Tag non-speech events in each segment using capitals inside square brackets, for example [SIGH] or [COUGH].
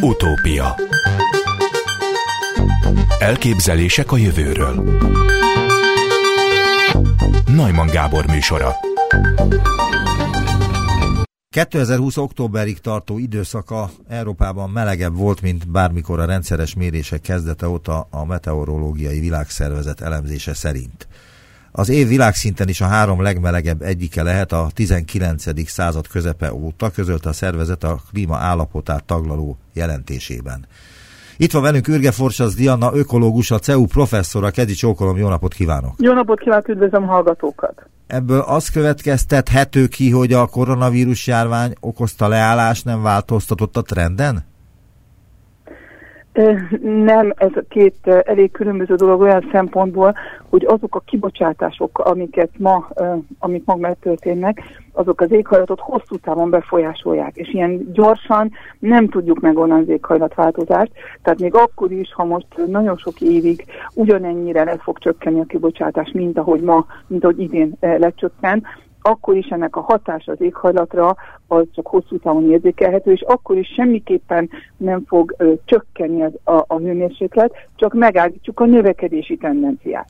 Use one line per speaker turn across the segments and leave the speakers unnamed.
Utópia Elképzelések a jövőről Najman Gábor műsora
2020. októberig tartó időszaka Európában melegebb volt, mint bármikor a rendszeres mérések kezdete óta a Meteorológiai Világszervezet elemzése szerint. Az év világszinten is a három legmelegebb egyike lehet a 19. század közepe óta, közölte a szervezet a klíma állapotát taglaló jelentésében. Itt van velünk Ürge Forsasz Diana, ökológus, a CEU professzora. Kedi Csókolom, jó napot kívánok!
Jó napot kívánok, üdvözlöm hallgatókat!
Ebből az következtethető ki, hogy a koronavírus járvány okozta leállás nem változtatott a trenden?
Nem, ez a két elég különböző dolog olyan szempontból, hogy azok a kibocsátások, amiket ma, amik ma megtörténnek, azok az éghajlatot hosszú távon befolyásolják, és ilyen gyorsan nem tudjuk megoldani az éghajlatváltozást, tehát még akkor is, ha most nagyon sok évig ugyanennyire le fog csökkenni a kibocsátás, mint ahogy ma, mint ahogy idén lecsökken, akkor is ennek a hatása az éghajlatra az csak hosszú távon érzékelhető, és akkor is semmiképpen nem fog ö, csökkenni az, a, a hőmérséklet, csak megállítjuk a növekedési tendenciát.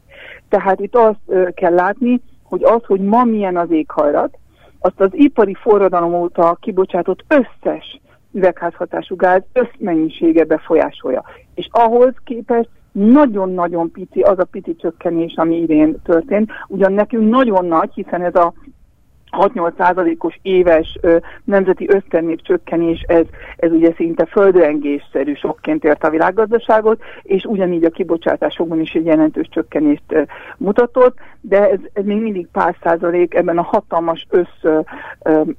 Tehát itt azt ö, kell látni, hogy az, hogy ma milyen az éghajlat, azt az ipari forradalom óta kibocsátott összes üvegházhatású gáz összmennyisége befolyásolja. És ahhoz képest nagyon-nagyon pici az a pici csökkenés, ami idén történt. Ugyan nekünk nagyon nagy, hiszen ez a 6-8 százalékos éves ö, nemzeti össztermék csökkenés, ez, ez ugye szinte földrengésszerű sokként ért a világgazdaságot, és ugyanígy a kibocsátásokban is egy jelentős csökkenést ö, mutatott, de ez, ez még mindig pár százalék, ebben a hatalmas össz ö,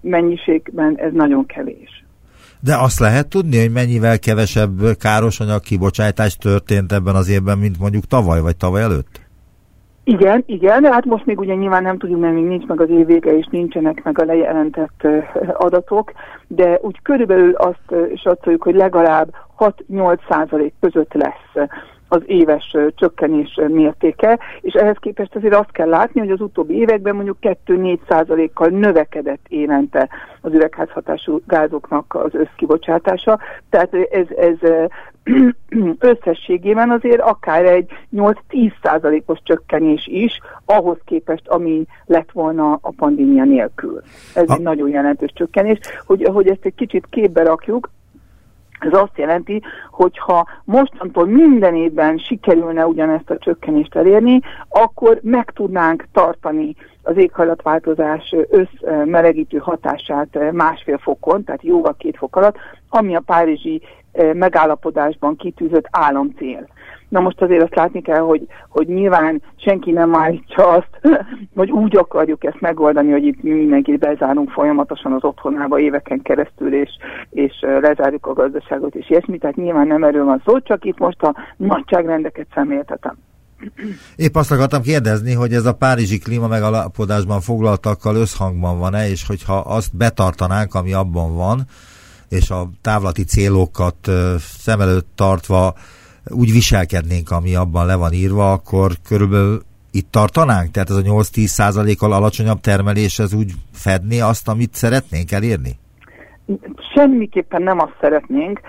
mennyiségben ez nagyon kevés.
De azt lehet tudni, hogy mennyivel kevesebb károsanyag kibocsátás történt ebben az évben, mint mondjuk tavaly vagy tavaly előtt?
Igen, igen, de hát most még ugye nyilván nem tudjuk, mert még nincs meg az év vége, és nincsenek meg a lejelentett adatok, de úgy körülbelül azt satszoljuk, hogy legalább 6-8 százalék között lesz az éves csökkenés mértéke, és ehhez képest azért azt kell látni, hogy az utóbbi években mondjuk 2-4 százalékkal növekedett évente az üvegházhatású gázoknak az összkibocsátása, tehát ez, ez [CLEARS THROAT] összességében azért akár egy 8-10 százalékos csökkenés is, ahhoz képest, ami lett volna a pandémia nélkül. Ez ha. egy nagyon jelentős csökkenés. Hogy, hogy ezt egy kicsit képbe rakjuk, ez azt jelenti, hogy ha mostantól minden évben sikerülne ugyanezt a csökkenést elérni, akkor meg tudnánk tartani az éghajlatváltozás összmelegítő hatását másfél fokon, tehát jóval két fok alatt, ami a párizsi megállapodásban kitűzött államcél. Na most azért azt látni kell, hogy, hogy nyilván senki nem állítja azt, [LAUGHS] hogy úgy akarjuk ezt megoldani, hogy itt mindenkit bezárunk folyamatosan az otthonába éveken keresztül, és, és lezárjuk a gazdaságot, és ilyesmi. Tehát nyilván nem erről van szó, csak itt most a nagyságrendeket szemléltetem.
Épp azt akartam kérdezni, hogy ez a párizsi klíma megalapodásban foglaltakkal összhangban van-e, és hogyha azt betartanánk, ami abban van, és a távlati célokat szem előtt tartva úgy viselkednénk, ami abban le van írva, akkor körülbelül itt tartanánk? Tehát ez a 8-10 százalékkal alacsonyabb termelés, ez úgy fedni azt, amit szeretnénk elérni?
Semmiképpen nem azt szeretnénk,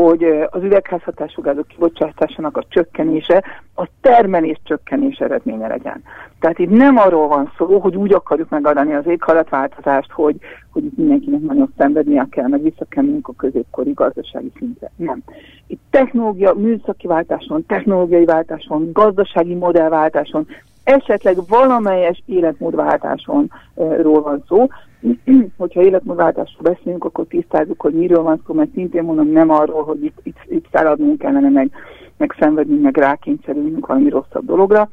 hogy az üvegházhatású gázok kibocsátásának a csökkenése a termelés csökkenés eredménye legyen. Tehát itt nem arról van szó, hogy úgy akarjuk megadani az éghajlatváltozást, hogy, hogy itt mindenkinek nagyon szenvednie kell, meg vissza kell a középkori gazdasági szintre. Nem. Itt technológia, műszaki váltáson, technológiai váltáson, gazdasági modellváltáson, esetleg valamelyes életmódváltásonról van szó. [CLEARS THROAT] Hogyha életmódváltásról beszélünk, akkor tisztázzuk, hogy miről van szó, mert szintén mondom nem arról, hogy itt, itt, itt feladnunk kellene, meg, meg szenvednünk, meg rákényszerülünk valami rosszabb dologra,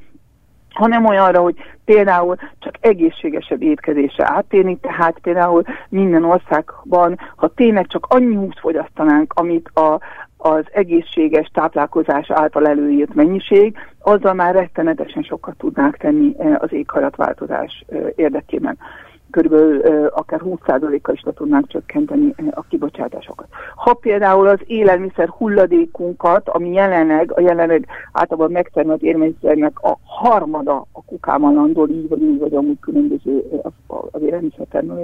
hanem olyanra, hogy például csak egészségesebb étkezésre áttérni, tehát például minden országban, ha tényleg csak annyi húst fogyasztanánk, amit a, az egészséges táplálkozás által előírt mennyiség, azzal már rettenetesen sokat tudnánk tenni eh, az éghajlatváltozás eh, érdekében körülbelül akár 20%-kal is le tudnánk csökkenteni a kibocsátásokat. Ha például az élelmiszer hulladékunkat, ami jelenleg, a jelenleg általában megtermelt élelmiszernek a harmada a kukában landol, így vagy úgy, vagy amúgy különböző az élelmiszertermelő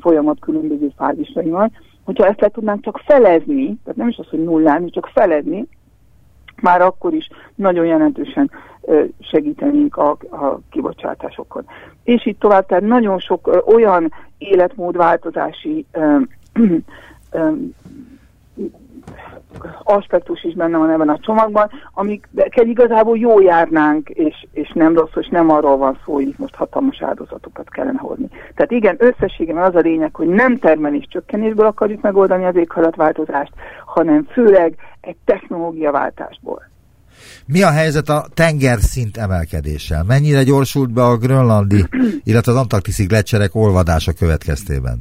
folyamat különböző fázisaival, hogyha ezt le tudnánk csak felezni, tehát nem is az, hogy nullálni, csak felezni, már akkor is nagyon jelentősen segítenénk a, a kibocsátásokon. És így tovább, tehát nagyon sok olyan életmódváltozási aspektus is benne van ebben a csomagban, amikkel igazából jó járnánk, és, és nem rossz, és nem arról van szó, hogy most hatalmas áldozatokat kellene hozni. Tehát igen, összességében az a lényeg, hogy nem termelés csökkenésből akarjuk megoldani az éghajlatváltozást, hanem főleg egy technológiaváltásból.
Mi a helyzet a tengerszint emelkedéssel? Mennyire gyorsult be a grönlandi, [CLEARS THROAT] illetve az antarktiszi gletszerek olvadása következtében?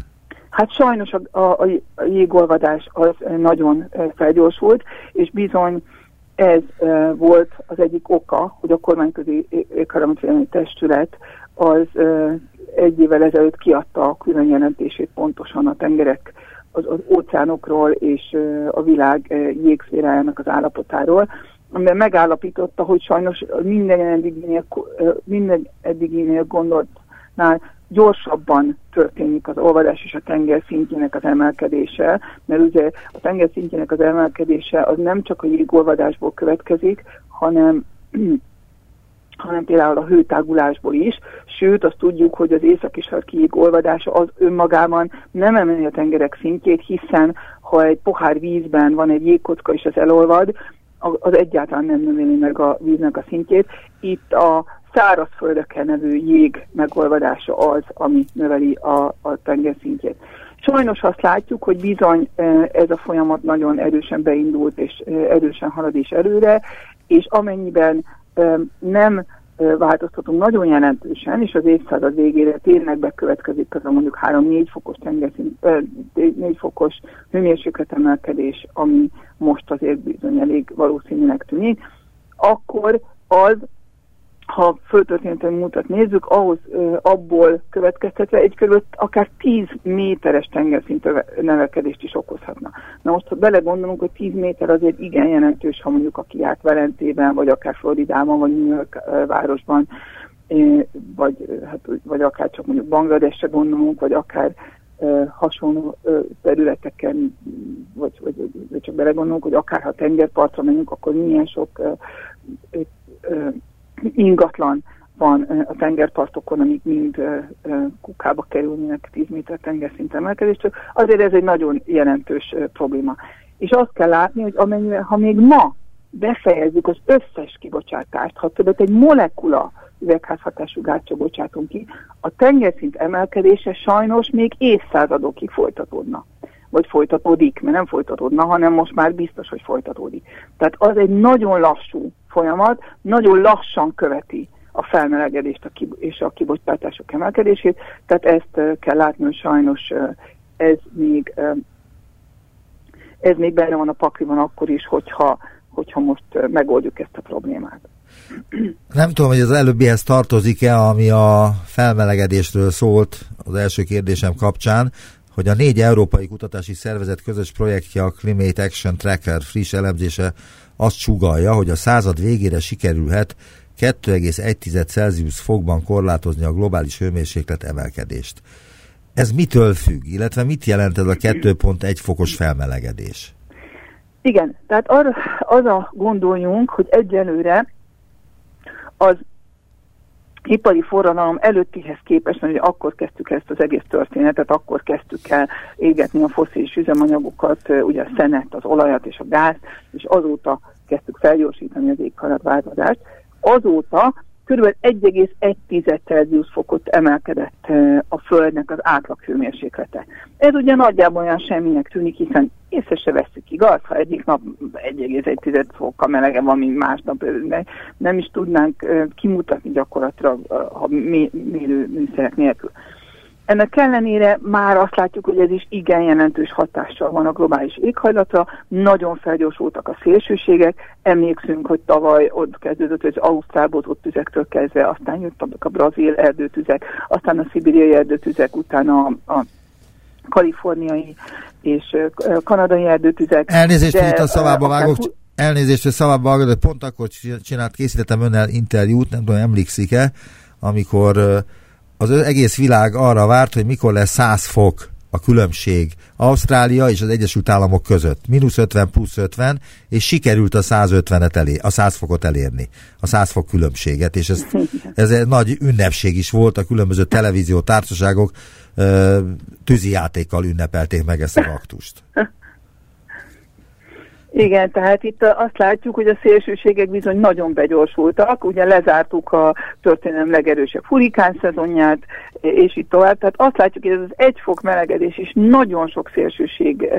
Hát sajnos a, a, a jégolvadás az nagyon felgyorsult, és bizony ez volt az egyik oka, hogy a kormányközi éghajlamitvédelmi testület az uh, egy évvel ezelőtt kiadta a külön jelentését pontosan a tengerek, az, az óceánokról és a világ uh, jégszférájának az állapotáról, amiben megállapította, hogy sajnos minden eddiginél, minden eddiginél gondoltnál gyorsabban történik az olvadás és a tenger szintjének az emelkedése, mert ugye a tenger szintjének az emelkedése az nem csak a jégolvadásból következik, hanem [CLEARS THROAT] hanem például a hőtágulásból is, sőt azt tudjuk, hogy az északi sarki olvadása az önmagában nem emeli a tengerek szintjét, hiszen ha egy pohár vízben van egy jégkocka és az elolvad, az egyáltalán nem növeli meg a víznek a szintjét. Itt a szárazföldeken nevű jég megolvadása az, ami növeli a, a tengerszintjét. Sajnos azt látjuk, hogy bizony e, ez a folyamat nagyon erősen beindult, és e, erősen halad is előre, és amennyiben e, nem változtatunk nagyon jelentősen, és az évszázad végére tényleg bekövetkezik az a mondjuk 3-4 fokos tengerszint, 4 fokos hőmérsékletemelkedés, ami most azért bizony elég valószínűnek tűnik, akkor az ha földtörténetű mutat nézzük, ahhoz ö, abból következtetve egy kb. akár 10 méteres tengerszint növekedést is okozhatna. Na most, ha belegondolunk, hogy 10 méter azért igen jelentős, ha mondjuk aki járt Velentében, vagy akár Floridában, vagy New York ö, városban, ö, vagy, hát, vagy akár csak mondjuk Bangladesre gondolunk, vagy akár hasonló területeken, vagy, vagy, vagy csak belegondolunk, hogy akár ha tengerpartra menjünk, akkor milyen sok ingatlan van a tengerpartokon, amik mind kukába kerülnének 10 méter tengerszint emelkedéstől, azért ez egy nagyon jelentős probléma. És azt kell látni, hogy amennyire, ha még ma befejezzük az összes kibocsátást, ha többet egy molekula üvegházhatású gátja bocsátunk ki, a tengerszint emelkedése sajnos még évszázadokig folytatódna. Vagy folytatódik, mert nem folytatódna, hanem most már biztos, hogy folytatódik. Tehát az egy nagyon lassú folyamat nagyon lassan követi a felmelegedést a kib- és a kibocsátások emelkedését, tehát ezt kell látni, hogy sajnos ez még, ez még benne van a pakliban akkor is, hogyha, hogyha most megoldjuk ezt a problémát.
Nem tudom, hogy az előbbihez tartozik-e, ami a felmelegedésről szólt az első kérdésem kapcsán, hogy a négy európai kutatási szervezet közös projektje a Climate Action Tracker friss elemzése azt sugalja, hogy a század végére sikerülhet 2,1 Celsius fokban korlátozni a globális hőmérséklet emelkedést. Ez mitől függ, illetve mit jelent ez a 2,1 fokos felmelegedés?
Igen, tehát arra, az a gondoljunk, hogy egyelőre az ipari forradalom előttihez képest, mert akkor kezdtük ezt az egész történetet, akkor kezdtük el égetni a foszilis üzemanyagokat, ugye a szenet, az olajat és a gáz, és azóta kezdtük felgyorsítani az éghajlatváltozást. Azóta kb. 1,1 Celsius fokot emelkedett a Földnek az átlag hőmérséklete. Ez ugye nagyjából olyan semminek tűnik, hiszen észre se veszük, igaz? Ha egyik nap 1,1 fokkal melege van, mint másnap, nem is tudnánk kimutatni gyakorlatilag, ha mérőműszerek nélkül. Ennek ellenére már azt látjuk, hogy ez is igen jelentős hatással van a globális éghajlatra, nagyon felgyorsultak a szélsőségek, emlékszünk, hogy tavaly ott kezdődött, hogy az Ausztrálból ott tüzektől kezdve, aztán jöttek a brazil erdőtüzek, aztán a szibériai erdőtüzek, utána a, a kaliforniai és kanadai erdőtüzek.
Elnézést, hogy itt a szavába vágok, elnézést, hogy szavába vágok, de pont akkor csinált, készítettem önnel interjút, nem tudom, emlékszik-e, amikor az egész világ arra várt, hogy mikor lesz 100 fok a különbség Ausztrália és az Egyesült Államok között. Mínusz 50 plusz 50, és sikerült a 150-et elé, a 100 fokot elérni, a 100 fok különbséget, és ez, [LAUGHS] ez egy nagy ünnepség is volt, a különböző televízió társaságok tűzijátékkal ünnepelték meg ezt a aktust. [LAUGHS]
Igen, tehát itt azt látjuk, hogy a szélsőségek bizony nagyon begyorsultak, ugye lezártuk a történelem legerősebb hurikán szezonját, és itt tovább. Tehát azt látjuk, hogy ez az egy fok melegedés is nagyon sok szélsőség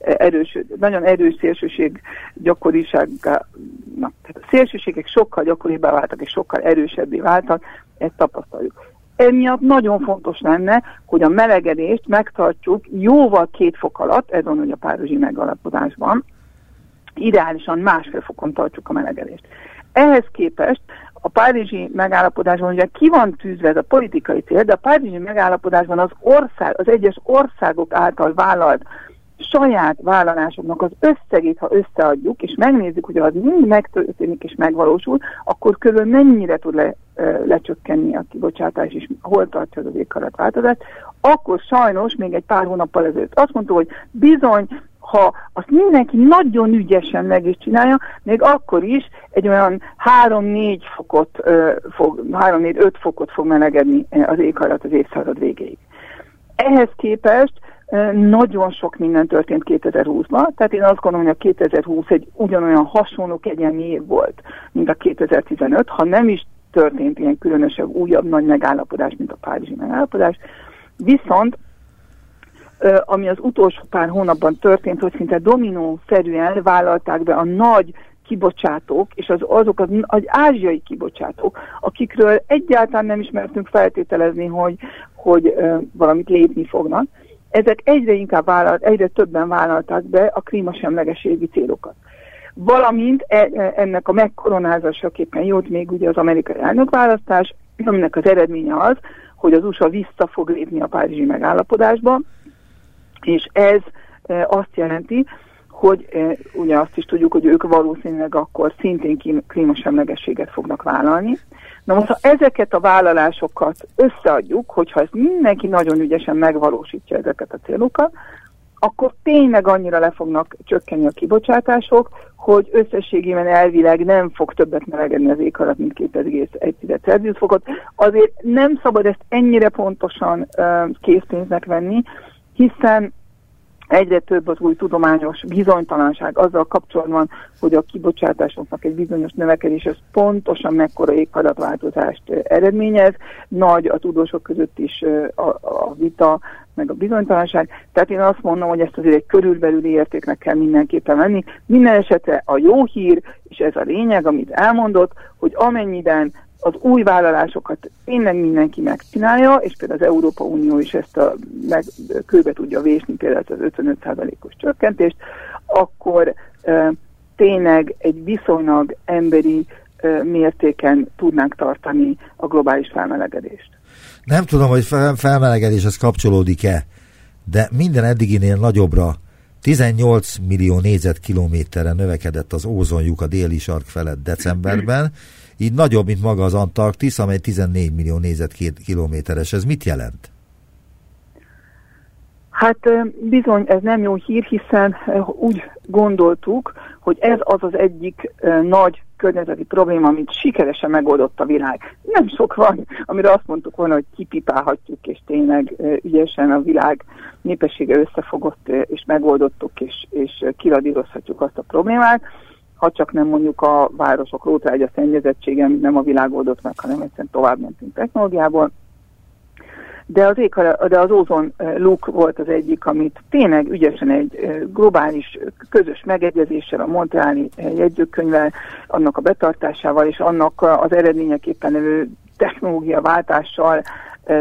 erős, nagyon erős szélsőség gyakoriság, na, tehát a szélsőségek sokkal gyakoribbá váltak, és sokkal erősebbé váltak, ezt tapasztaljuk. Emiatt nagyon fontos lenne, hogy a melegedést megtartjuk jóval két fok alatt, ez van, hogy a párizsi megalapodásban, ideálisan másfél fokon tartjuk a melegedést. Ehhez képest a párizsi megállapodásban ugye ki van tűzve ez a politikai cél, de a párizsi megállapodásban az ország, az egyes országok által vállalt saját vállalásoknak az összegét, ha összeadjuk, és megnézzük, hogy az mind megtörténik és megvalósul, akkor körül mennyire tud le, lecsökkenni a kibocsátás, és hol tartja az éghajlatváltozást, akkor sajnos még egy pár hónappal ezelőtt azt mondta, hogy bizony ha azt mindenki nagyon ügyesen meg is csinálja, még akkor is egy olyan 3-4 fokot, 3-4-5 fokot fog melegedni az éghajlat az évszázad végéig. Ehhez képest nagyon sok minden történt 2020-ban, tehát én azt gondolom, hogy a 2020 egy ugyanolyan hasonló kegyelmi év volt, mint a 2015, ha nem is történt ilyen különösebb újabb nagy megállapodás, mint a Párizsi megállapodás, viszont ami az utolsó pár hónapban történt, hogy szinte dominó-szerűen vállalták be a nagy kibocsátók, és az, azok az, az ázsiai kibocsátók, akikről egyáltalán nem ismertünk feltételezni, hogy, hogy ö, valamit lépni fognak, ezek egyre inkább vállalt, egyre többen vállalták be a klímasemlegességi célokat. Valamint e, e, ennek a megkoronázásaképpen jót még ugye az amerikai elnökválasztás, aminek az eredménye az, hogy az USA vissza fog lépni a Párizsi megállapodásba, és ez e, azt jelenti, hogy e, ugye azt is tudjuk, hogy ők valószínűleg akkor szintén klímasemlegességet fognak vállalni. Na most, ha ezeket a vállalásokat összeadjuk, hogyha ez mindenki nagyon ügyesen megvalósítja ezeket a célokat, akkor tényleg annyira le fognak csökkenni a kibocsátások, hogy összességében elvileg nem fog többet melegedni az éghajlat, mint 2,1 Celsius fokot. Azért nem szabad ezt ennyire pontosan uh, készpénznek venni, hiszen egyre több az új tudományos bizonytalanság azzal kapcsolatban, hogy a kibocsátásoknak egy bizonyos növekedés az pontosan mekkora éghajlatváltozást eredményez. Nagy a tudósok között is a, a vita, meg a bizonytalanság. Tehát én azt mondom, hogy ezt azért egy körülbelüli értéknek kell mindenképpen venni. Minden esetre a jó hír, és ez a lényeg, amit elmondott, hogy amennyiben az új vállalásokat tényleg mindenki megcsinálja, és például az Európa Unió is ezt a meg, kőbe tudja vésni, például az 55%-os csökkentést, akkor e, tényleg egy viszonylag emberi e, mértéken tudnánk tartani a globális felmelegedést.
Nem tudom, hogy felmelegedéshez kapcsolódik-e, de minden eddiginél nagyobbra 18 millió négyzetkilométerre növekedett az ózonjuk a déli sark felett decemberben, így nagyobb, mint maga az Antarktisz, amely 14 millió négyzetkilométeres. Ez mit jelent?
Hát bizony ez nem jó hír, hiszen úgy gondoltuk, hogy ez az az egyik nagy környezeti probléma, amit sikeresen megoldott a világ. Nem sok van, amire azt mondtuk volna, hogy kipipálhatjuk, és tényleg ügyesen a világ népessége összefogott, és megoldottuk, és, és kiradírozhatjuk azt a problémát ha csak nem mondjuk a városok rótrágya szennyezettsége, amit nem a világ oldott meg, hanem egyszerűen tovább mentünk technológiából. De az, ég, de az ózon luk volt az egyik, amit tényleg ügyesen egy globális közös megegyezéssel, a Montreali jegyzőkönyvvel, annak a betartásával és annak az eredményeképpen technológiaváltással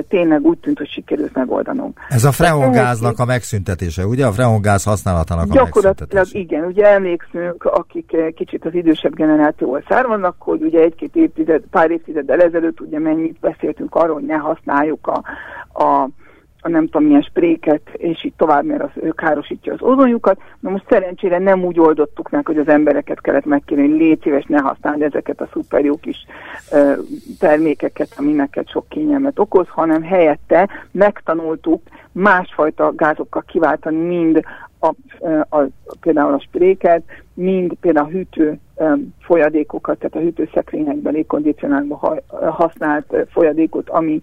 tényleg úgy tűnt, hogy sikerült megoldanunk.
Ez a freongáznak a megszüntetése, ugye? A freongáz használatának a
Gyakorlatilag igen, ugye emlékszünk, akik kicsit az idősebb generációval származnak, hogy ugye egy-két évtized, pár évtizeddel ezelőtt ugye mennyit beszéltünk arról, hogy ne használjuk a, a a nem tudom milyen spréket, és így tovább, mert az ő károsítja az ozonjukat. Na most szerencsére nem úgy oldottuk meg, hogy az embereket kellett megkérni, hogy légy szíves, ne használni ezeket a szuper jó kis ö, termékeket, ami neked sok kényelmet okoz, hanem helyette megtanultuk másfajta gázokkal kiváltani mind a, a, a, például a spréket, mind például a hűtő um, folyadékokat, tehát a hűtőszekrényekben, légkondicionálban használt folyadékot, ami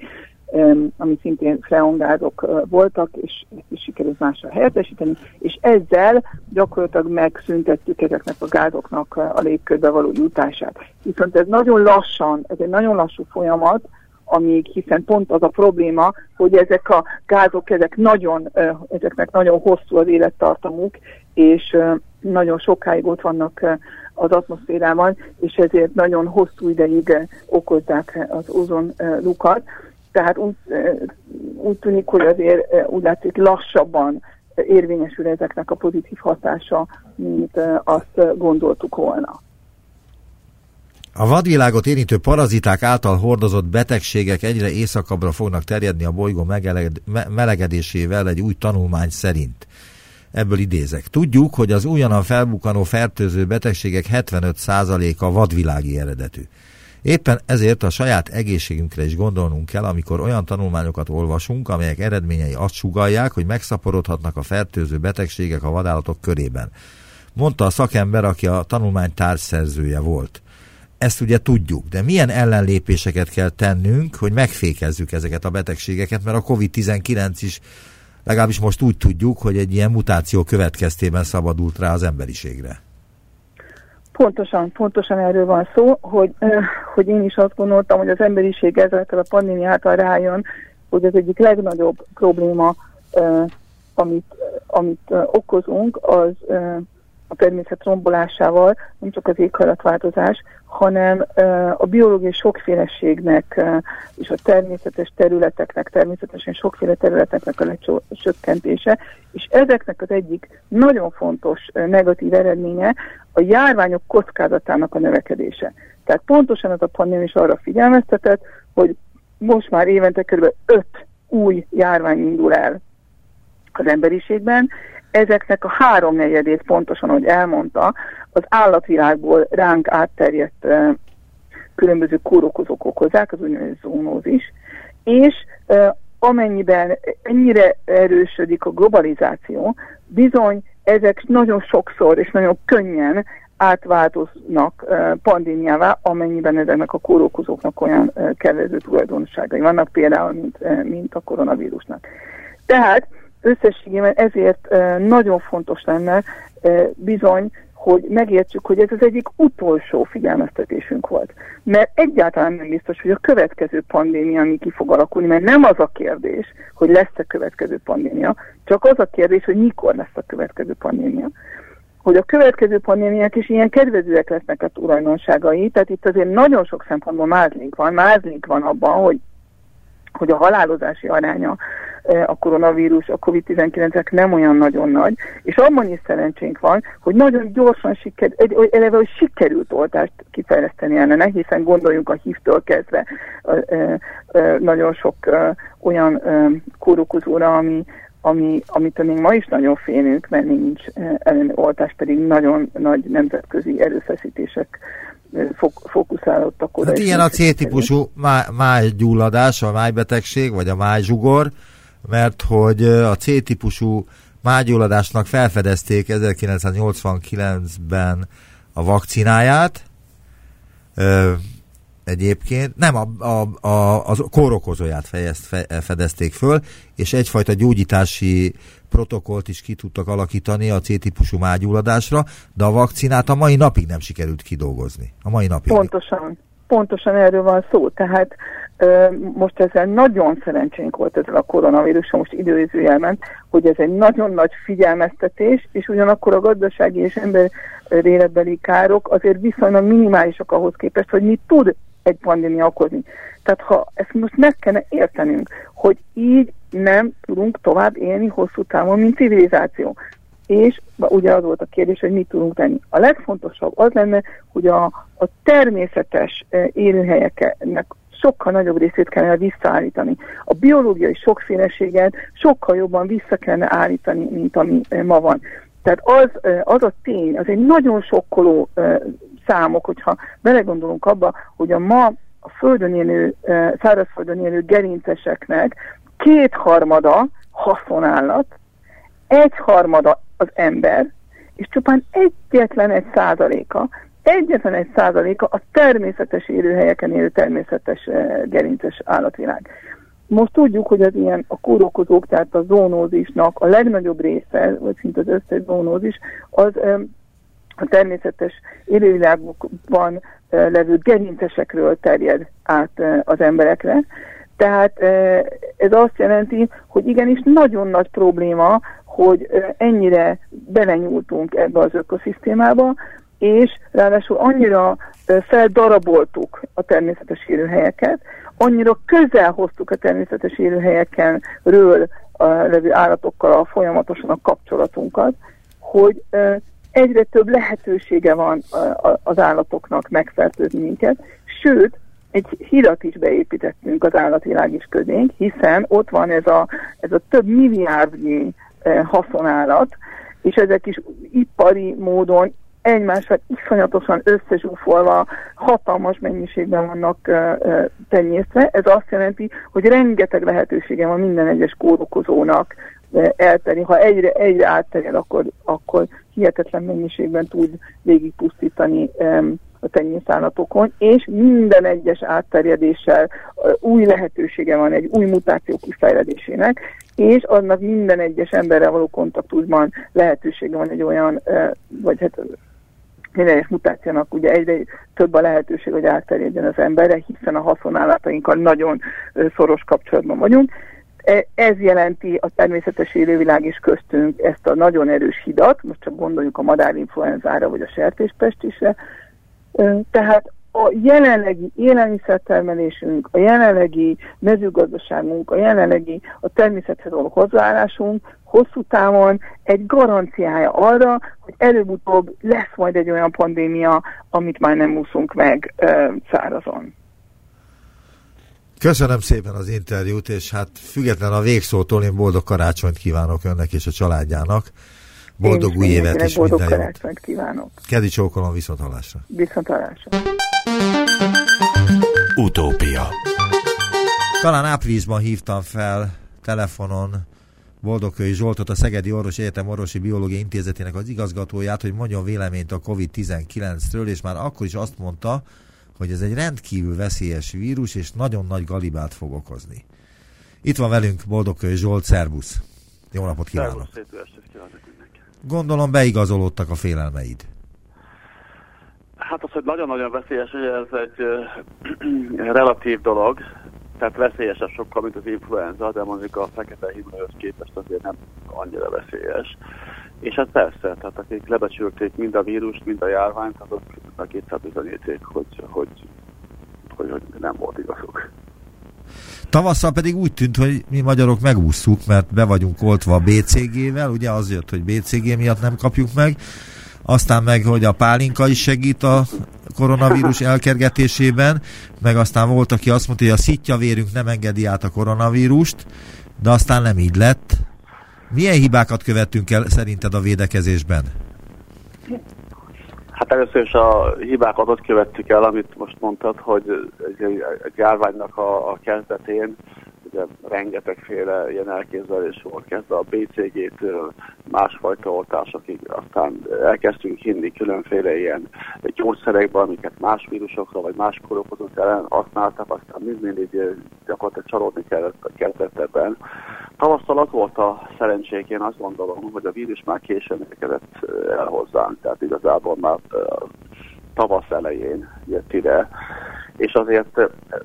ami szintén freongázok voltak, és ezt is sikerült másra helyettesíteni, és ezzel gyakorlatilag megszüntettük ezeknek a gázoknak a légkörbe való jutását. Viszont ez nagyon lassan, ez egy nagyon lassú folyamat, amíg, hiszen pont az a probléma, hogy ezek a gázok, ezek nagyon, ezeknek nagyon hosszú az élettartamuk, és nagyon sokáig ott vannak az atmoszférában, és ezért nagyon hosszú ideig okozzák az ozon lukat. Tehát úgy, úgy tűnik, hogy azért úgy látszik lassabban érvényesül ezeknek a pozitív hatása, mint azt gondoltuk volna.
A vadvilágot érintő paraziták által hordozott betegségek egyre északabbra fognak terjedni a bolygó melegedésével egy új tanulmány szerint. Ebből idézek. Tudjuk, hogy az újonnan felbukkanó fertőző betegségek 75%-a vadvilági eredetű. Éppen ezért a saját egészségünkre is gondolnunk kell, amikor olyan tanulmányokat olvasunk, amelyek eredményei azt sugalják, hogy megszaporodhatnak a fertőző betegségek a vadállatok körében. Mondta a szakember, aki a tanulmány társszerzője volt. Ezt ugye tudjuk, de milyen ellenlépéseket kell tennünk, hogy megfékezzük ezeket a betegségeket, mert a COVID-19 is legalábbis most úgy tudjuk, hogy egy ilyen mutáció következtében szabadult rá az emberiségre.
Pontosan, pontosan erről van szó, hogy, hogy én is azt gondoltam, hogy az emberiség ezekkel a pandémia által rájön, hogy az egyik legnagyobb probléma, amit, amit okozunk, az a természet rombolásával, nem csak az éghajlatváltozás, hanem a biológiai sokféleségnek és a természetes területeknek, természetesen sokféle területeknek a lecsökkentése, és ezeknek az egyik nagyon fontos negatív eredménye a járványok kockázatának a növekedése. Tehát pontosan ez a pandémia is arra figyelmeztetett, hogy most már évente kb. 5 új járvány indul el az emberiségben, ezeknek a háromnegyedét pontosan, ahogy elmondta, az állatvilágból ránk átterjedt különböző kórokozók okozzák, az úgynevezett zónózis, és amennyiben ennyire erősödik a globalizáció, bizony ezek nagyon sokszor és nagyon könnyen átváltoznak pandémiává, amennyiben ezeknek a kórokozóknak olyan kedvező tulajdonságai vannak, például, mint, mint a koronavírusnak. Tehát összességében ezért nagyon fontos lenne bizony, hogy megértsük, hogy ez az egyik utolsó figyelmeztetésünk volt. Mert egyáltalán nem biztos, hogy a következő pandémia, ami ki fog alakulni, mert nem az a kérdés, hogy lesz-e következő pandémia, csak az a kérdés, hogy mikor lesz a következő pandémia. Hogy a következő pandémiák is ilyen kedvezőek lesznek a tulajdonságai, tehát itt azért nagyon sok szempontból mázlink van, mázlink van abban, hogy hogy a halálozási aránya e, a koronavírus, a COVID-19-ek nem olyan nagyon nagy, és abban is szerencsénk van, hogy nagyon gyorsan sikerült, eleve, hogy sikerült oltást kifejleszteni ellene, hiszen gondoljunk a hívtől kezdve e, e, nagyon sok olyan kórokozóra, ami, ami, amit még ma is nagyon félünk, mert nincs elleni oltás, pedig nagyon nagy nemzetközi erőfeszítések fókuszálódtak oda.
Hát ilyen a C-típusú májgyulladás, a májbetegség, vagy a májzsugor, mert hogy a C-típusú májgyulladásnak felfedezték 1989-ben a vakcináját, egyébként, nem, a, a, a, a kórokozóját fejezt, fe, fedezték föl, és egyfajta gyógyítási protokollt is ki tudtak alakítani a C-típusú mágyulladásra, de a vakcinát a mai napig nem sikerült kidolgozni. A mai napig.
Pontosan, pontosan erről van szó. Tehát most ezzel nagyon szerencsénk volt ezzel a koronavíruson, most időzőjelment, hogy ez egy nagyon nagy figyelmeztetés, és ugyanakkor a gazdasági és ember életbeli károk azért viszonylag minimálisak ahhoz képest, hogy mi tud egy pandémia okozni. Tehát ha ezt most meg kellene értenünk, hogy így nem tudunk tovább élni hosszú távon, mint civilizáció. És ugye az volt a kérdés, hogy mit tudunk tenni. A legfontosabb az lenne, hogy a, a természetes élőhelyeknek sokkal nagyobb részét kellene visszaállítani. A biológiai sokféleséget sokkal jobban vissza kellene állítani, mint ami ma van. Tehát az, az a tény, az egy nagyon sokkoló számok, hogyha belegondolunk abba, hogy a ma a földön élő, szárazföldön élő gerinceseknek kétharmada haszonállat, egyharmada az ember, és csupán egyetlen egy százaléka, egyetlen egy százaléka a természetes élőhelyeken élő természetes gerinces állatvilág. Most tudjuk, hogy az ilyen a kórokozók, tehát a zónózisnak a legnagyobb része, vagy szinte az összes zónózis, az a természetes élővilágokban levő gerincesekről terjed át az emberekre. Tehát ez azt jelenti, hogy igenis nagyon nagy probléma, hogy ennyire belenyúltunk ebbe az ökoszisztémába, és ráadásul annyira feldaraboltuk a természetes élőhelyeket, annyira közel hoztuk a természetes élőhelyekenről levő állatokkal a folyamatosan a kapcsolatunkat, hogy egyre több lehetősége van az állatoknak megfertőzni minket, sőt, egy hidat is beépítettünk az állatvilág is közénk, hiszen ott van ez a, ez a több milliárdnyi haszonállat, és ezek is ipari módon egymással iszonyatosan összezsúfolva, hatalmas mennyiségben vannak uh, tenyésztve. Ez azt jelenti, hogy rengeteg lehetősége van minden egyes kórokozónak uh. Ha egyre, egyre átterjed, akkor, akkor hihetetlen mennyiségben tud végigpusztítani um, a tenyészállatokon, és minden egyes átterjedéssel új lehetősége van egy új mutáció kifejledésének, és annak minden egyes emberrel való kontaktusban lehetősége van egy olyan, vagy hát minden egyes mutációnak ugye egyre több a lehetőség, hogy átterjedjen az emberre, hiszen a haszonállatainkkal nagyon szoros kapcsolatban vagyunk. E, ez jelenti a természetes élővilág is köztünk ezt a nagyon erős hidat, most csak gondoljuk a madárinfluenzára vagy a sertéspestisre, tehát a jelenlegi élelmiszertermelésünk, a jelenlegi mezőgazdaságunk, a jelenlegi a természethez való hozzáállásunk hosszú távon egy garanciája arra, hogy előbb-utóbb lesz majd egy olyan pandémia, amit már nem úszunk meg ö, szárazon.
Köszönöm szépen az interjút, és hát független a végszótól én boldog karácsonyt kívánok önnek és a családjának. Boldog új évet és
boldog minden jót. kívánok.
Kedi csókolom, viszont hallásra.
Viszont hallásra.
Utópia.
Talán áprilisban hívtam fel telefonon Boldogkői Zsoltot, a Szegedi Orvos Egyetem Orvosi Biológiai Intézetének az igazgatóját, hogy mondjon véleményt a COVID-19-ről, és már akkor is azt mondta, hogy ez egy rendkívül veszélyes vírus, és nagyon nagy galibát fog okozni. Itt van velünk Boldogkői Zsolt, szervusz! Jó napot kívánok! Gondolom beigazolódtak a félelmeid.
Hát az, hogy nagyon-nagyon veszélyes, hogy ez egy [CLEARS THROAT] relatív dolog, tehát veszélyesebb sokkal, mint az influenza, de mondjuk a fekete himlőhöz képest azért nem annyira veszélyes. És hát persze, tehát akik lebecsülték mind a vírust, mind a járványt, azok a kétszer bizonyíték, hogy, hogy, hogy, hogy nem volt igazuk.
Tavasszal pedig úgy tűnt, hogy mi magyarok megúsztuk, mert be vagyunk oltva a BCG-vel, ugye az jött, hogy BCG miatt nem kapjuk meg, aztán meg, hogy a pálinka is segít a koronavírus [LAUGHS] elkergetésében, meg aztán volt, aki azt mondta, hogy a szitja vérünk nem engedi át a koronavírust, de aztán nem így lett. Milyen hibákat követtünk el szerinted a védekezésben?
Hát először is a hibákat ott követtük el, amit most mondtad, hogy egy, egy járványnak a, a kezdetén ugye rengetegféle ilyen elképzelés volt, kezdve a BCG-től másfajta oltásokig, aztán elkezdtünk hinni különféle ilyen gyógyszerekben, amiket más vírusokra vagy más korokozók ellen használtak, aztán mind mindig gyakorlatilag csalódni kellett a kezdetben. Tavasszal az volt a szerencsék, én azt gondolom, hogy a vírus már későn érkezett el hozzánk, tehát igazából már tavasz elején jött ide, és azért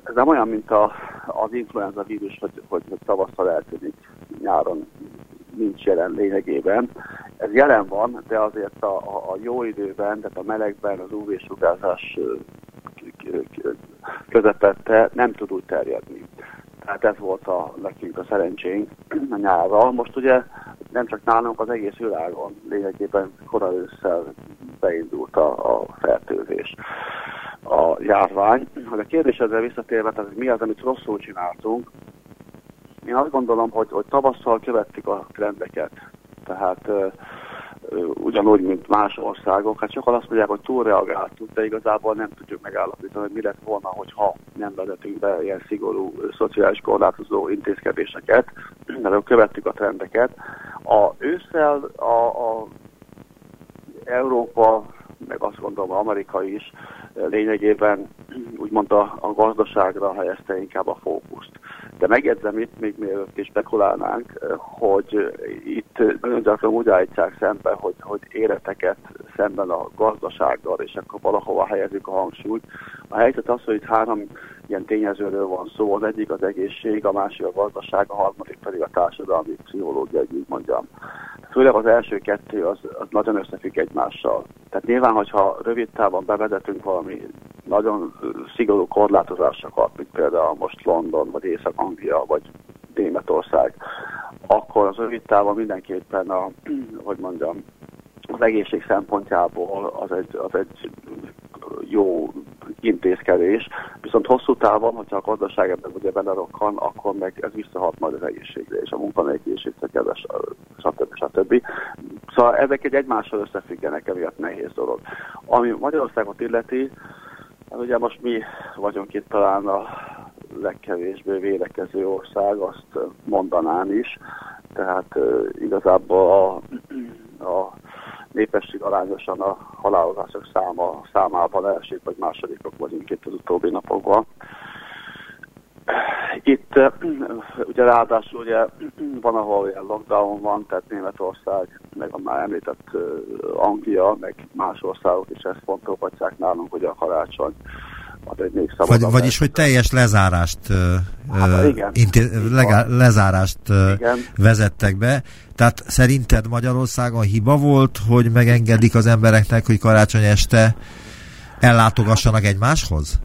ez nem olyan, mint a, az influenza vírus, hogy, hogy, tavasszal eltűnik, nyáron nincs jelen lényegében. Ez jelen van, de azért a, a, jó időben, tehát a melegben, az UV-sugárzás közepette nem tud úgy terjedni. Tehát ez volt a nekünk a szerencsénk a nyárral. Most ugye nem csak nálunk, az egész világon lényegében korai ősszel beindult a, a fertőzés. A járvány. Hogy a kérdésedre visszatérve, tehát mi az, amit rosszul csináltunk, én azt gondolom, hogy, hogy tavasszal követtük a trendeket. Tehát uh, ugyanúgy, mint más országok. Hát sokan azt mondják, hogy túlreagáltunk, de igazából nem tudjuk megállapítani, hogy mi lett volna, hogyha nem vezetünk be ilyen szigorú szociális korlátozó intézkedéseket, mert követtük a trendeket. A ősszel a, a Európa, meg azt gondolom Amerika is lényegében úgymond a, a gazdaságra helyezte inkább a fókuszt. De megjegyzem itt, még mielőtt is spekulálnánk, hogy itt nagyon gyakran úgy állítják szembe, hogy, hogy életeket szemben a gazdasággal, és akkor valahova helyezik a hangsúlyt. A helyzet az, hogy itt három ilyen tényezőről van szó, az egyik az egészség, a másik a gazdaság, a harmadik pedig a társadalmi pszichológia, így mondjam. Főleg az első kettő az, az nagyon összefügg egymással. Tehát nyilván, hogyha rövid távon bevezetünk valami nagyon szigorú korlátozásokat, mint például most London, vagy Észak-Anglia, vagy Németország, akkor az rövid távon mindenképpen a, hogy mondjam, az egészség szempontjából az egy, az egy jó intézkedés, viszont hosszú távon, hogyha a gazdaság ebben ugye belerokkan, akkor meg ez visszahat majd az egészségre, és a munkanélkül munkanélküliségre, stb. stb. Szóval ezek egy egymással összefüggenek, emiatt nehéz dolog. Ami Magyarországot illeti, hát ugye most mi vagyunk itt talán a legkevésbé védekező ország, azt mondanám is, tehát igazából a, a népesség arányosan a halálozások száma, számában elsők vagy másodikok vagyunk itt az utóbbi napokban. Itt ugye ráadásul ugye van, ahol ilyen lockdown van, tehát Németország, meg a már említett Anglia, meg más országok is ezt fontolhatják nálunk, hogy a karácsony
az egy még Vagy, vagyis, hogy teljes lezárást, hát, igen. Inté- legá- lezárást igen. vezettek be. Tehát szerinted Magyarországon hiba volt, hogy megengedik az embereknek, hogy karácsony este ellátogassanak egymáshoz?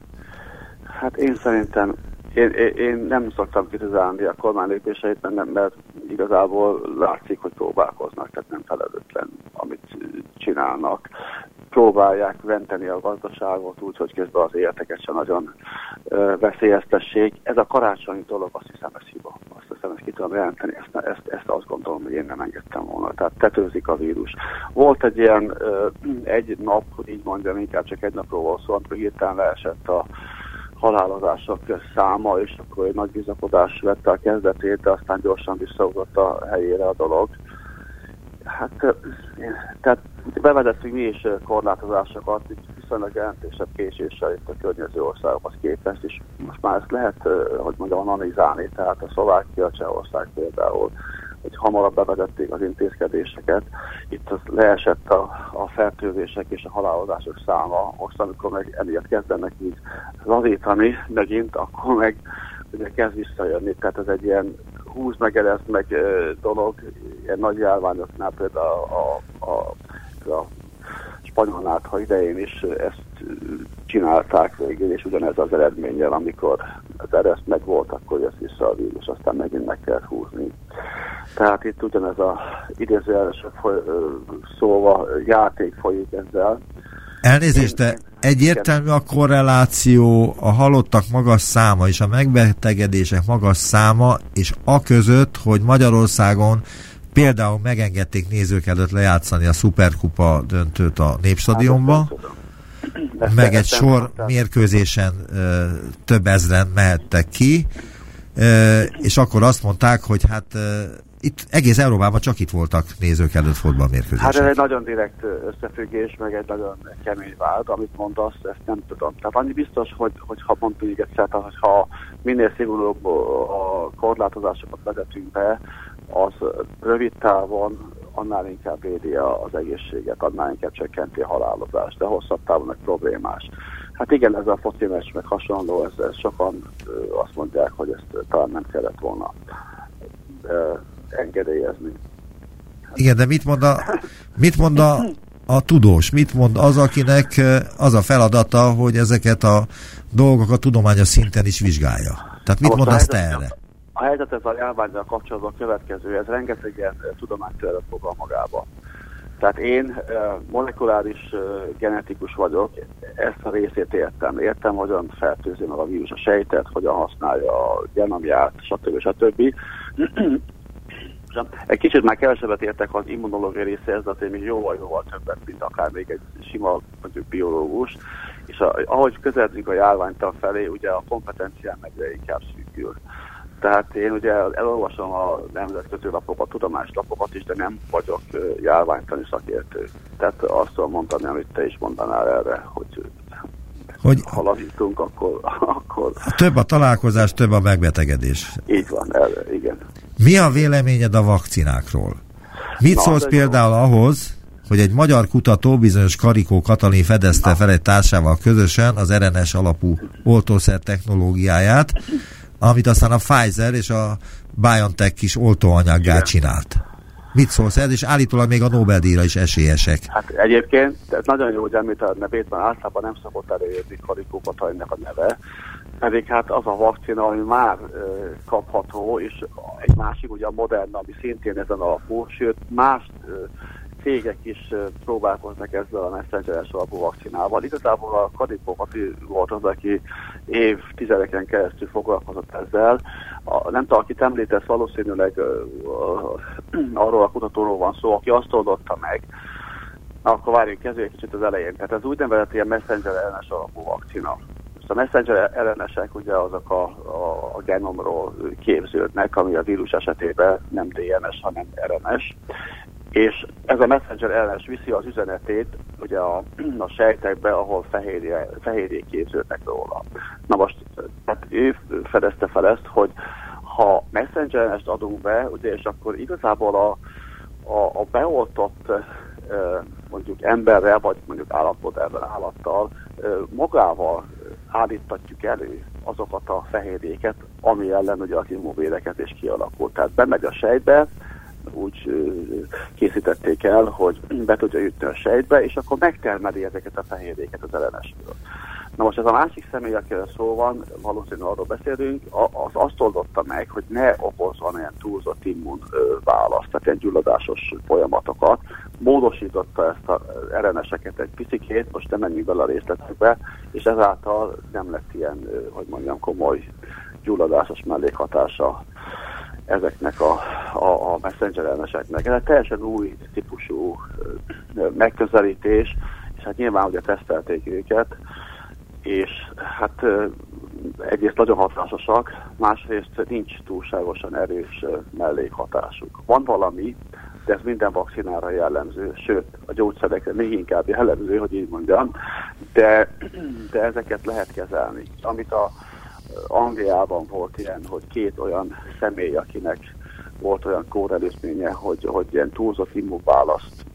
Hát én szerintem én, én, én nem szoktam kritizálni a kormány lépéseit, mert, mert igazából látszik, hogy próbálkoznak, tehát nem felelőtlen, amit csinálnak próbálják venteni a gazdaságot úgy, hogy közben az életeket sem nagyon veszélyeztessék. Ez a karácsonyi dolog, azt hiszem, ez hiba. Azt hiszem, ezt ki tudom jelenteni, ezt, ezt, ezt azt gondolom, hogy én nem engedtem volna. Tehát tetőzik a vírus. Volt egy ilyen egy nap, így mondjam, inkább csak egy napról volt szó, amikor hirtelen leesett a halálozások száma, és akkor egy nagy bizakodás vette a kezdetét, de aztán gyorsan visszaugrott a helyére a dolog. Hát, tehát bevezettünk mi is korlátozásokat, így viszonylag jelentősebb késéssel itt a környező országokhoz képest, és most már ezt lehet, hogy mondjam, analizálni, tehát a Szlovákia, Csehország például, hogy hamarabb bevezették az intézkedéseket. Itt az leesett a, a fertőzések és a halálozások száma. Most, amikor meg emiatt kezdenek így lazítani megint, akkor meg ugye kezd visszajönni. Tehát ez egy ilyen húz meg, meg dolog, ilyen nagy járványoknál például a, a, a, a spanyol idején is ezt csinálták végül, és ugyanez az eredménnyel, amikor az ereszt meg volt, akkor jött vissza a vírus, aztán megint meg kell húzni. Tehát itt ugyanez a idézőjeles szóval játék folyik ezzel.
Elnézést, de egyértelmű a korreláció a halottak magas száma és a megbetegedések magas száma, és a között, hogy Magyarországon például megengedték nézők előtt lejátszani a szuperkupa döntőt a Népstadionba, hát, meg egy sor mérkőzésen több ezren mehettek ki, és akkor azt mondták, hogy hát itt egész Európában csak itt voltak nézők előtt fotballmérkőzések.
Hát ez egy nagyon direkt összefüggés, meg egy nagyon kemény vált, amit mondasz, ezt nem tudom. Tehát annyi biztos, hogy, hogy ha mondtuk még egyszer, hogy ha minél szigorúbb a korlátozásokat vezetünk be, az rövid távon annál inkább védi az egészséget, annál inkább csökkenti a halálozást, de hosszabb távon meg problémás. Hát igen, ez a foci meccs meg hasonló, ez, ez sokan azt mondják, hogy ezt talán nem kellett volna engedélyezni.
Igen, de mit mond a, mit mond a, a tudós? Mit mond az, akinek az a feladata, hogy ezeket a dolgokat tudományos szinten is vizsgálja? Tehát mit mondasz te erre?
A helyzet ez a járványra kapcsolatban következő, ez rengeteg ilyen tudományterület fogal magába. Tehát én molekuláris genetikus vagyok, ezt a részét értem. Értem, hogyan fertőzi meg a vírus a sejtet, hogyan használja a genomját, stb. stb. [CLEARS THROAT] Egy kicsit már kevesebbet értek az immunológiai részéhez, de azért még jóval-jóval többet, mint akár még egy sima mondjuk biológus. És a, ahogy közeledünk a járványtal felé, ugye a kompetenciám egyre inkább szűkül. Tehát én ugye elolvasom a nemzetközi lapokat, tudományos lapokat is, de nem vagyok járványtani szakértő. Tehát azt tudom mondani, amit te is mondanál erre, hogy hogy ha lazítunk, akkor, akkor...
Több a találkozás, több a megbetegedés.
Így van, erre, igen.
Mi a véleményed a vakcinákról? Mit Na, szólsz például jó. ahhoz, hogy egy magyar kutató, bizonyos Karikó Katalin fedezte fel egy társával közösen az RNS alapú oltószer technológiáját, amit aztán a Pfizer és a BioNTech is oltóanyaggá csinált. Mit szólsz ez, és állítólag még a Nobel-díjra is esélyesek.
Hát egyébként, ez nagyon jó, hogy említ a nevét, mert általában nem szokott előjönni Karikó Katalinnek a neve, pedig hát az a vakcina, ami már ö, kapható, és egy másik, ugye a Moderna, ami szintén ezen alapú, sőt más ö, cégek is próbálkoznak ezzel a messengeres alapú vakcinával. Igazából a Kadipó volt az, aki évtizedeken keresztül foglalkozott ezzel. A, nem tudom, akit említesz, valószínűleg arról a kutatóról van szó, aki azt oldotta meg, akkor várjunk kezdjük egy kicsit az elején. Tehát ez úgynevezett ilyen messenger ellenes alapú vakcina. A messenger ellenesek ugye azok a, a, a genomról képződnek, ami a vírus esetében nem DNS, hanem RNS és ez a messenger ellenes viszi az üzenetét ugye a, [CLEARS THROAT] a sejtekbe, ahol fehérje, fehérjék képződnek róla. Na most, tehát ő fedezte fel ezt, hogy ha messenger ellenest adunk be, ugye, és akkor igazából a, a, a beoltott mondjuk emberrel, vagy mondjuk állampolgárral állattal magával állítatjuk elő azokat a fehérjéket, ami ellen ugye az immunvédekezés kialakult. Tehát bemegy a sejtbe, úgy készítették el, hogy be tudja jutni a sejtbe, és akkor megtermeli ezeket a fehérjéket az ellenesből. Na most ez a másik személy, akire szó van, valószínűleg arról beszélünk, az azt oldotta meg, hogy ne okozzon ilyen túlzott immun választ, tehát ilyen gyulladásos folyamatokat. Módosította ezt az elleneseket egy picikét, most nem menjünk bele a részletekbe, és ezáltal nem lett ilyen, hogy mondjam, komoly gyulladásos mellékhatása ezeknek a, a, a messenger elmeseknek. Ez egy teljesen új típusú megközelítés, és hát nyilván ugye tesztelték őket, és hát egyrészt nagyon hatásosak, másrészt nincs túlságosan erős mellékhatásuk. Van valami, de ez minden vakcinára jellemző, sőt, a gyógyszerekre még inkább jellemző, hogy így mondjam, de, de ezeket lehet kezelni. Amit a Angliában volt ilyen, hogy két olyan személy, akinek volt olyan kórelőzménye, hogy, hogy ilyen túlzott immunválaszt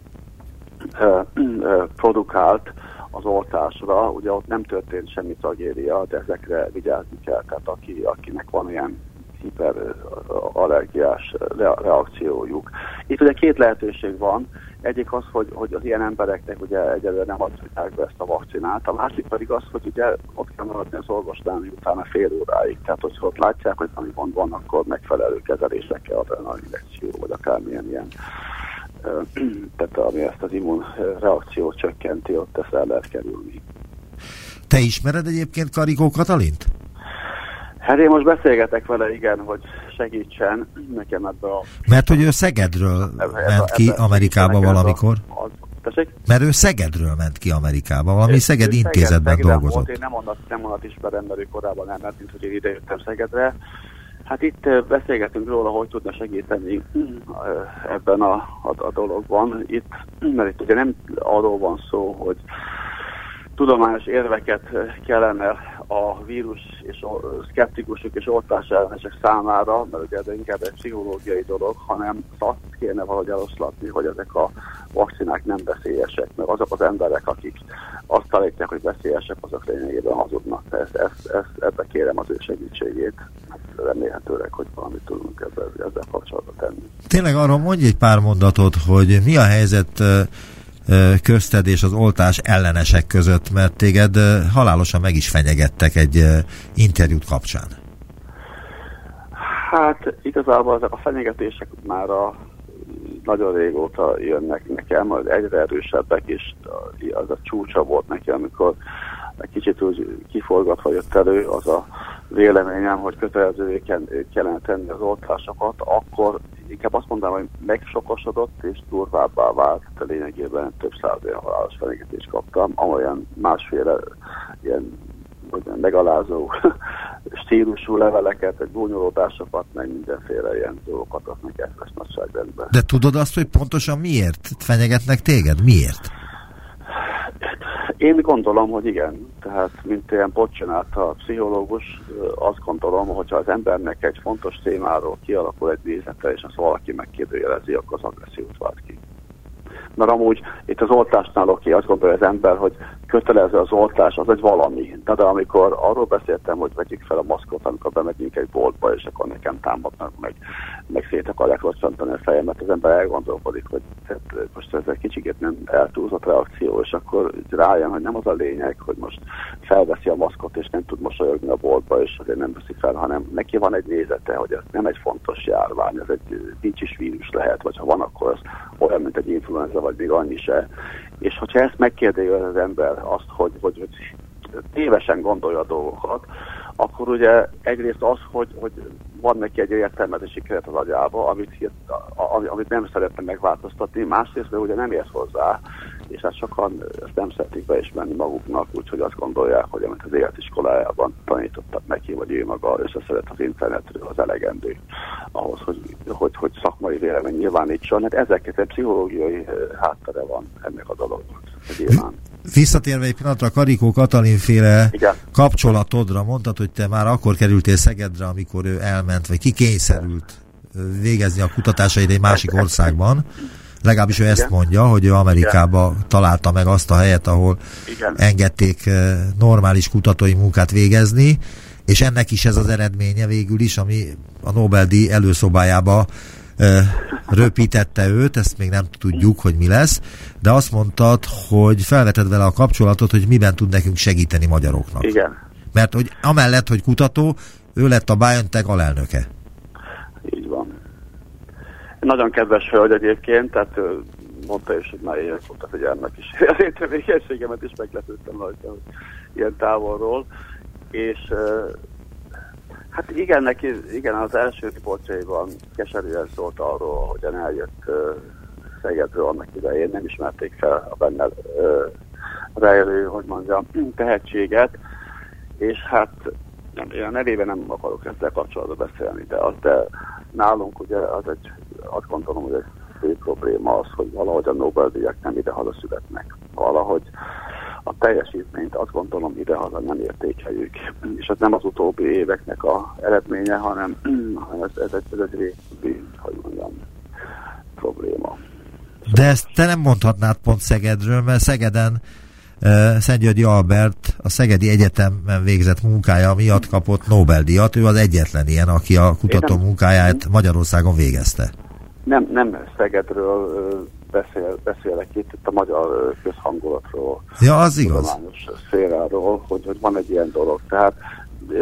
produkált az oltásra, ugye ott nem történt semmi tragédia, de ezekre vigyázni kell, tehát aki, akinek van ilyen hiperallergiás reakciójuk. Itt ugye két lehetőség van, egyik az, hogy, hogy az ilyen embereknek ugye egyelőre nem adják be ezt a vakcinát, a másik pedig az, hogy ugye ott kell maradni az orvosnál utána fél óráig. Tehát, hogyha ott látják, hogy valami gond van, akkor megfelelő kezelésekkel injekció, vagy akármilyen ilyen [CLEARS THROAT] tehát ami ezt az immunreakciót csökkenti, ott ezt el lehet kerülni.
Te ismered egyébként Karikó Katalint?
Hát én most beszélgetek vele, igen, hogy segítsen nekem ebbe a...
Mert hogy ő Szegedről ebbe, ment ebbe, ki ebbe, Amerikába valamikor. Az, tessék? Mert ő Szegedről ment ki Amerikába, valami ő, Szeged intézetben Szeged, dolgozott. Volt,
én nem onnan, nem onnan ismerem, mert ő korábban mint hogy én idejöttem Szegedre. Hát itt beszélgetünk róla, hogy tudna segíteni ebben a, a, a dologban. Itt, mert itt ugye nem arról van szó, hogy tudományos érveket kellene a vírus és a szkeptikusok és oltás számára, mert ugye ez inkább egy pszichológiai dolog, hanem azt kéne valahogy eloszlatni, hogy ezek a vakcinák nem veszélyesek, mert azok az emberek, akik azt állítják, hogy veszélyesek, azok lényegében hazudnak. Ezt, ezt, ezt, ebbe kérem az ő segítségét. Remélhetőleg, hogy valamit tudunk ezzel, ezzel kapcsolatban tenni.
Tényleg arra mondj egy pár mondatot, hogy mi a helyzet közted és az oltás ellenesek között, mert téged halálosan meg is fenyegettek egy interjút kapcsán.
Hát igazából ezek a fenyegetések már a nagyon régóta jönnek nekem, majd egyre erősebbek, és az a csúcsa volt neki, amikor egy kicsit úgy kiforgatva jött elő az a véleményem, hogy kötelezővé kellene tenni az oltásokat, akkor inkább azt mondanám, hogy megsokosodott és durvábbá vált, de lényegében több száz olyan halálos fenyegetést kaptam, amolyan másféle ilyen megalázó [LAUGHS] stílusú leveleket, egy gúnyolódásokat, meg mindenféle ilyen dolgokat adnak ezt nagyságrendben.
De tudod azt, hogy pontosan miért fenyegetnek téged? Miért?
Én gondolom, hogy igen. Tehát, mint ilyen a pszichológus, azt gondolom, hogyha az embernek egy fontos témáról kialakul egy nézete, és azt valaki megkérdőjelezi, akkor az agressziót vált ki. Mert amúgy itt az oltásnál oké, azt gondolja az ember, hogy kötelező az oltás, az egy valami. De, de amikor arról beszéltem, hogy vegyük fel a maszkot, amikor bemegyünk egy boltba, és akkor nekem támadnak, meg, meg szét akarják rosszantani a fejemet, az ember elgondolkodik, hogy hát, most ez egy kicsit nem eltúlzott reakció, és akkor rájön, hogy nem az a lényeg, hogy most felveszi a maszkot, és nem tud mosolyogni a boltba, és azért nem veszi fel, hanem neki van egy nézete, hogy ez nem egy fontos járvány, ez egy nincs is vírus lehet, vagy ha van, akkor az olyan, mint egy influenza, vagy még annyi se. És hogyha ezt megkérdezi az ember, azt, hogy, hogy, tévesen gondolja a dolgokat, akkor ugye egyrészt az, hogy, hogy van neki egy értelmezési keret az agyába, amit, amit nem szeretne megváltoztatni, másrészt ugye nem érsz hozzá, és hát sokan ezt nem szeretik beismerni maguknak, úgyhogy azt gondolják, hogy amit az életiskolájában tanítottak neki, vagy ő maga összeszedett az internetről, az elegendő ahhoz, hogy, hogy, hogy szakmai vélemény nyilvánítson. Hát ezeket egy pszichológiai háttere van ennek a dolognak.
Visszatérve egy pillanatra a Karikó Katalin féle Igen. kapcsolatodra, mondtad, hogy te már akkor kerültél Szegedre, amikor ő elment, vagy kikényszerült végezni a kutatásait egy másik országban. Legalábbis ő Igen. ezt mondja, hogy ő Amerikába Igen. találta meg azt a helyet, ahol Igen. engedték normális kutatói munkát végezni, és ennek is ez az eredménye végül is, ami a Nobel-díj előszobájába röpítette őt, ezt még nem tudjuk, hogy mi lesz, de azt mondtad, hogy felveted vele a kapcsolatot, hogy miben tud nekünk segíteni magyaroknak.
Igen.
Mert hogy amellett, hogy kutató, ő lett a BioNTech alelnöke.
Nagyon kedves hölgy egyébként, tehát mondta is, hogy már évek a figyelmek is. [LAUGHS] Az én tevékenységemet is meglepődtem rajta, hogy ilyen távolról. És Hát igen, neki, igen, az első riportjaiban keserűen szólt arról, hogyan eljött Szegedről annak idején, nem ismerték fel a benne rejlő, hogy mondjam, [CLEARS THROAT] tehetséget, és hát én a nem akarok ezzel kapcsolatban beszélni, de, az, de nálunk ugye az egy, azt gondolom, hogy egy fő probléma az, hogy valahogy a Nobel-díjak nem ide-haza születnek. Valahogy a teljesítményt azt gondolom idehaza nem értékeljük. És ez nem az utóbbi éveknek a eredménye, hanem, [CLEARS THROAT] hanem ez, ez, egy, ez egy régi, hogy mondjam, probléma.
De ezt te nem mondhatnád pont Szegedről, mert Szegeden Szentgyörgyi Albert a Szegedi Egyetemen végzett munkája miatt kapott Nobel-díjat. Ő az egyetlen ilyen, aki a kutató munkáját Magyarországon végezte.
Nem, nem Szegedről beszél, beszélek itt, itt a magyar közhangulatról.
Ja, az igaz.
szféráról, hogy, hogy van egy ilyen dolog. Tehát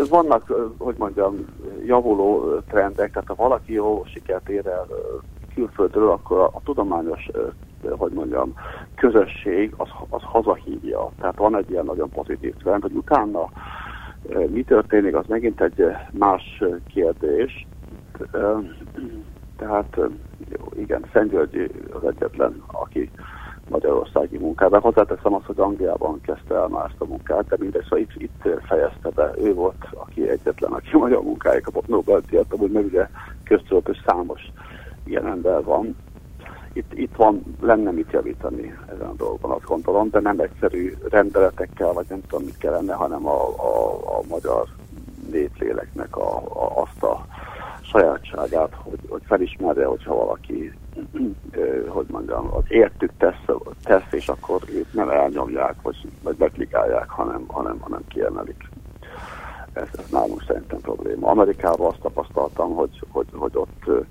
vannak, hogy mondjam, javuló trendek, tehát ha valaki jó sikert ér el külföldről, akkor a, a tudományos, hogy mondjam, közösség az, az hazahívja. Tehát van egy ilyen nagyon pozitív trend, hogy utána mi történik, az megint egy más kérdés. Tehát igen, Szent György az egyetlen, aki magyarországi munkában. Hozzáteszem azt, hogy Angliában kezdte el már ezt a munkát, de mindegy, szóval itt, itt fejezte be. Ő volt, aki egyetlen, aki magyar munkája kapott Nobel-díjat, amúgy meg ugye köztudott, számos ilyen ember van. Itt, itt van, lenne mit javítani ezen a dolgon, azt gondolom, de nem egyszerű rendeletekkel, vagy nem tudom mit kellene, hanem a, a, a magyar létléleknek a, a, azt a sajátságát, hogy, hogy felismerje, hogyha valaki, hogy mondjam, az értük tesz, tesz és akkor őt nem elnyomják, vagy, vagy beklikálják, hanem, hanem, hanem kiemelik. Ez, ez nálunk szerintem probléma. Amerikában azt tapasztaltam, hogy, hogy, hogy ott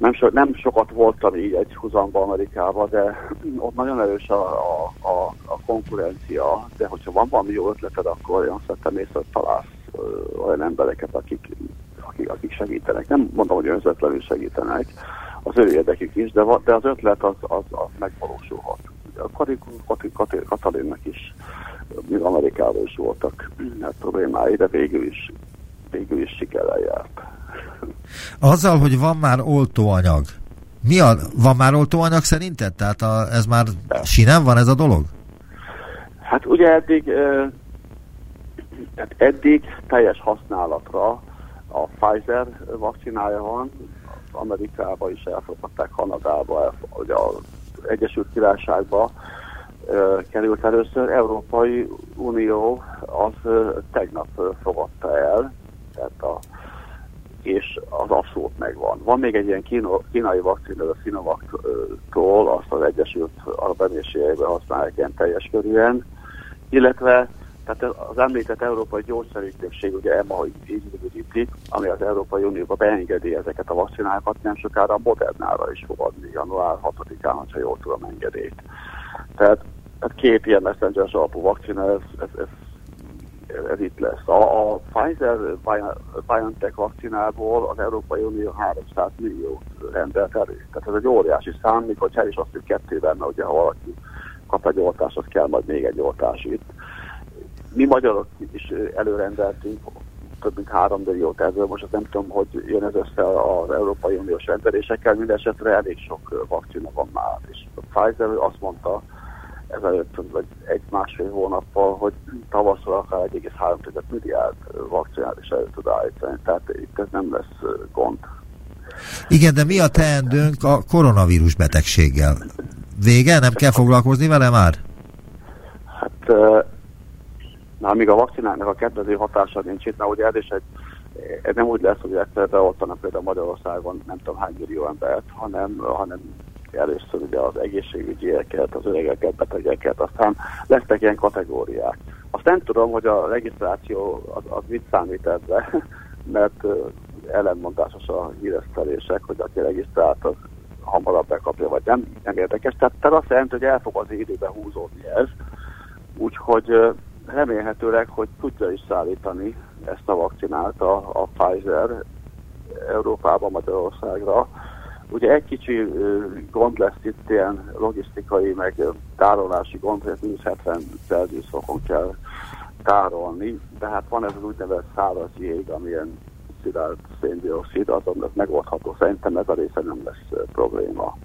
nem, so, nem sokat voltam így egy húzamba Amerikában, de ott nagyon erős a, a, a, a konkurencia, de hogyha van valami jó ötleted, akkor olyan szerintem észre, hogy találsz olyan embereket, akik akik, akik segítenek. Nem mondom, hogy önzetlenül segítenek, az ő érdekük is, de, de az ötlet az, az, az megvalósulhat. A Katalinnak is, még Amerikában is voltak hát, problémái, de végül is, végül is sikerrel járt.
Azzal, hogy van már oltóanyag, mi a, van már oltóanyag szerinted? Tehát a, ez már sinem van ez a dolog?
Hát ugye eddig, hát eddig teljes használatra a Pfizer vakcinája van, Amerikába is elfogadták, Kanadába, ugye az Egyesült Királyságba került először. Európai Unió az tegnap fogadta el, tehát a és az abszolút megvan. Van még egy ilyen kíno, kínai vakcina, a Sinovac-tól, azt az Egyesült Arab Emírségekben használják ilyen teljes körűen, illetve tehát az említett Európai Gyógyszerügynökség, ugye EMA így rövidítik, ami az Európai Unióba beengedi ezeket a vakcinákat, nem sokára a Modernára is fog adni január 6-án, ha jól tudom engedélyt. Tehát, tehát két ilyen messenger alapú vakcina, ez, ez, ez ez itt lesz. A, a Pfizer-BioNTech vakcinából az Európai Unió 300 millió rendelt elő. Tehát ez egy óriási szám, mikor is azt, hogy kettő benne, ugye ha valaki kap egy oltást, az kell majd még egy oltás itt. Mi magyarok is előrendeltünk több mint 3 milliót ebből, most nem tudom, hogy jön ez össze az Európai Uniós rendelésekkel, mindesetre elég sok vakcina van már, és a Pfizer azt mondta, ezelőtt vagy egy-másfél hónappal, hogy tavasszal akár 1,3 milliárd vakcinát is elő tud állítani. Tehát itt ez nem lesz gond.
Igen, de mi a teendőnk a koronavírus betegséggel? Vége? Nem kell foglalkozni vele már?
Hát, na, még a vakcinának a kedvező hatása nincs itt, mert ugye ez is egy ez nem úgy lesz, hogy egyszer beoltanak például Magyarországon nem tudom hány millió embert, hanem, hanem először ugye az egészségügyieket, az öregeket, betegeket, aztán lesznek ilyen kategóriák. Azt nem tudom, hogy a regisztráció az, az mit számít ebbe, [LAUGHS] mert ellenmondásos a híresztelések, hogy aki regisztrált, az hamarabb bekapja, vagy nem, nem érdekes. Tehát, tehát azt jelenti, hogy el fog az időbe húzódni ez, úgyhogy remélhetőleg, hogy tudja is szállítani ezt a vakcinát a, a Pfizer Európába, Magyarországra, Ugye egy kicsi gond lesz itt, ilyen logisztikai, meg tárolási gond, hogy mínusz 70 Celsius fokon kell tárolni, de hát van ez az úgynevezett száraz jég, amilyen szilárd széndiokszid, azon ez megoldható. Szerintem ez a része nem lesz probléma.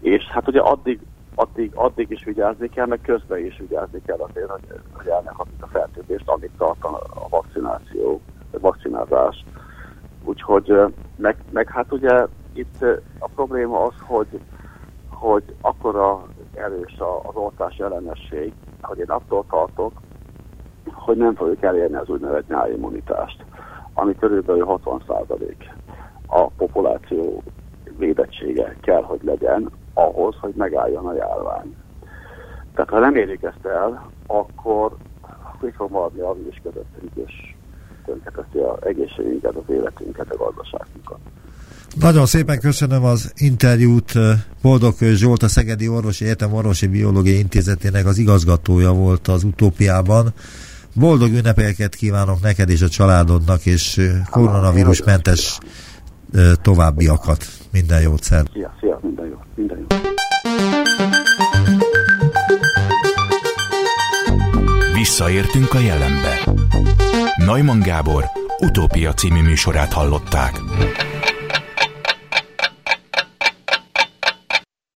És hát ugye addig, addig, addig is vigyázni kell, meg közben is vigyázni kell azért, hogy, hogy elnehatik a fertőzést, amíg tart a vakcináció, a vakcinázás. Úgyhogy meg, meg hát ugye itt a probléma az, hogy, hogy akkora erős az oltás ellenesség, hogy én attól tartok, hogy nem fogjuk elérni az úgynevezett nyárimmunitást, ami körülbelül 60% a populáció védettsége kell, hogy legyen ahhoz, hogy megálljon a járvány. Tehát ha nem érik ezt el, akkor így fog maradni a vírus közöttünk, és tönkreteszi az egészségünket, az életünket, a gazdaságunkat.
Nagyon szépen köszönöm az interjút. Boldog Zsolt, a Szegedi Orvosi Egyetem Orvosi Biológiai Intézetének az igazgatója volt az utópiában. Boldog ünnepeket kívánok neked és a családodnak, és koronavírusmentes továbbiakat. Minden jót, szer.
Szia, szia, minden jó, minden jó.
Visszaértünk a jelenbe. Neumann Gábor utópia című műsorát hallották.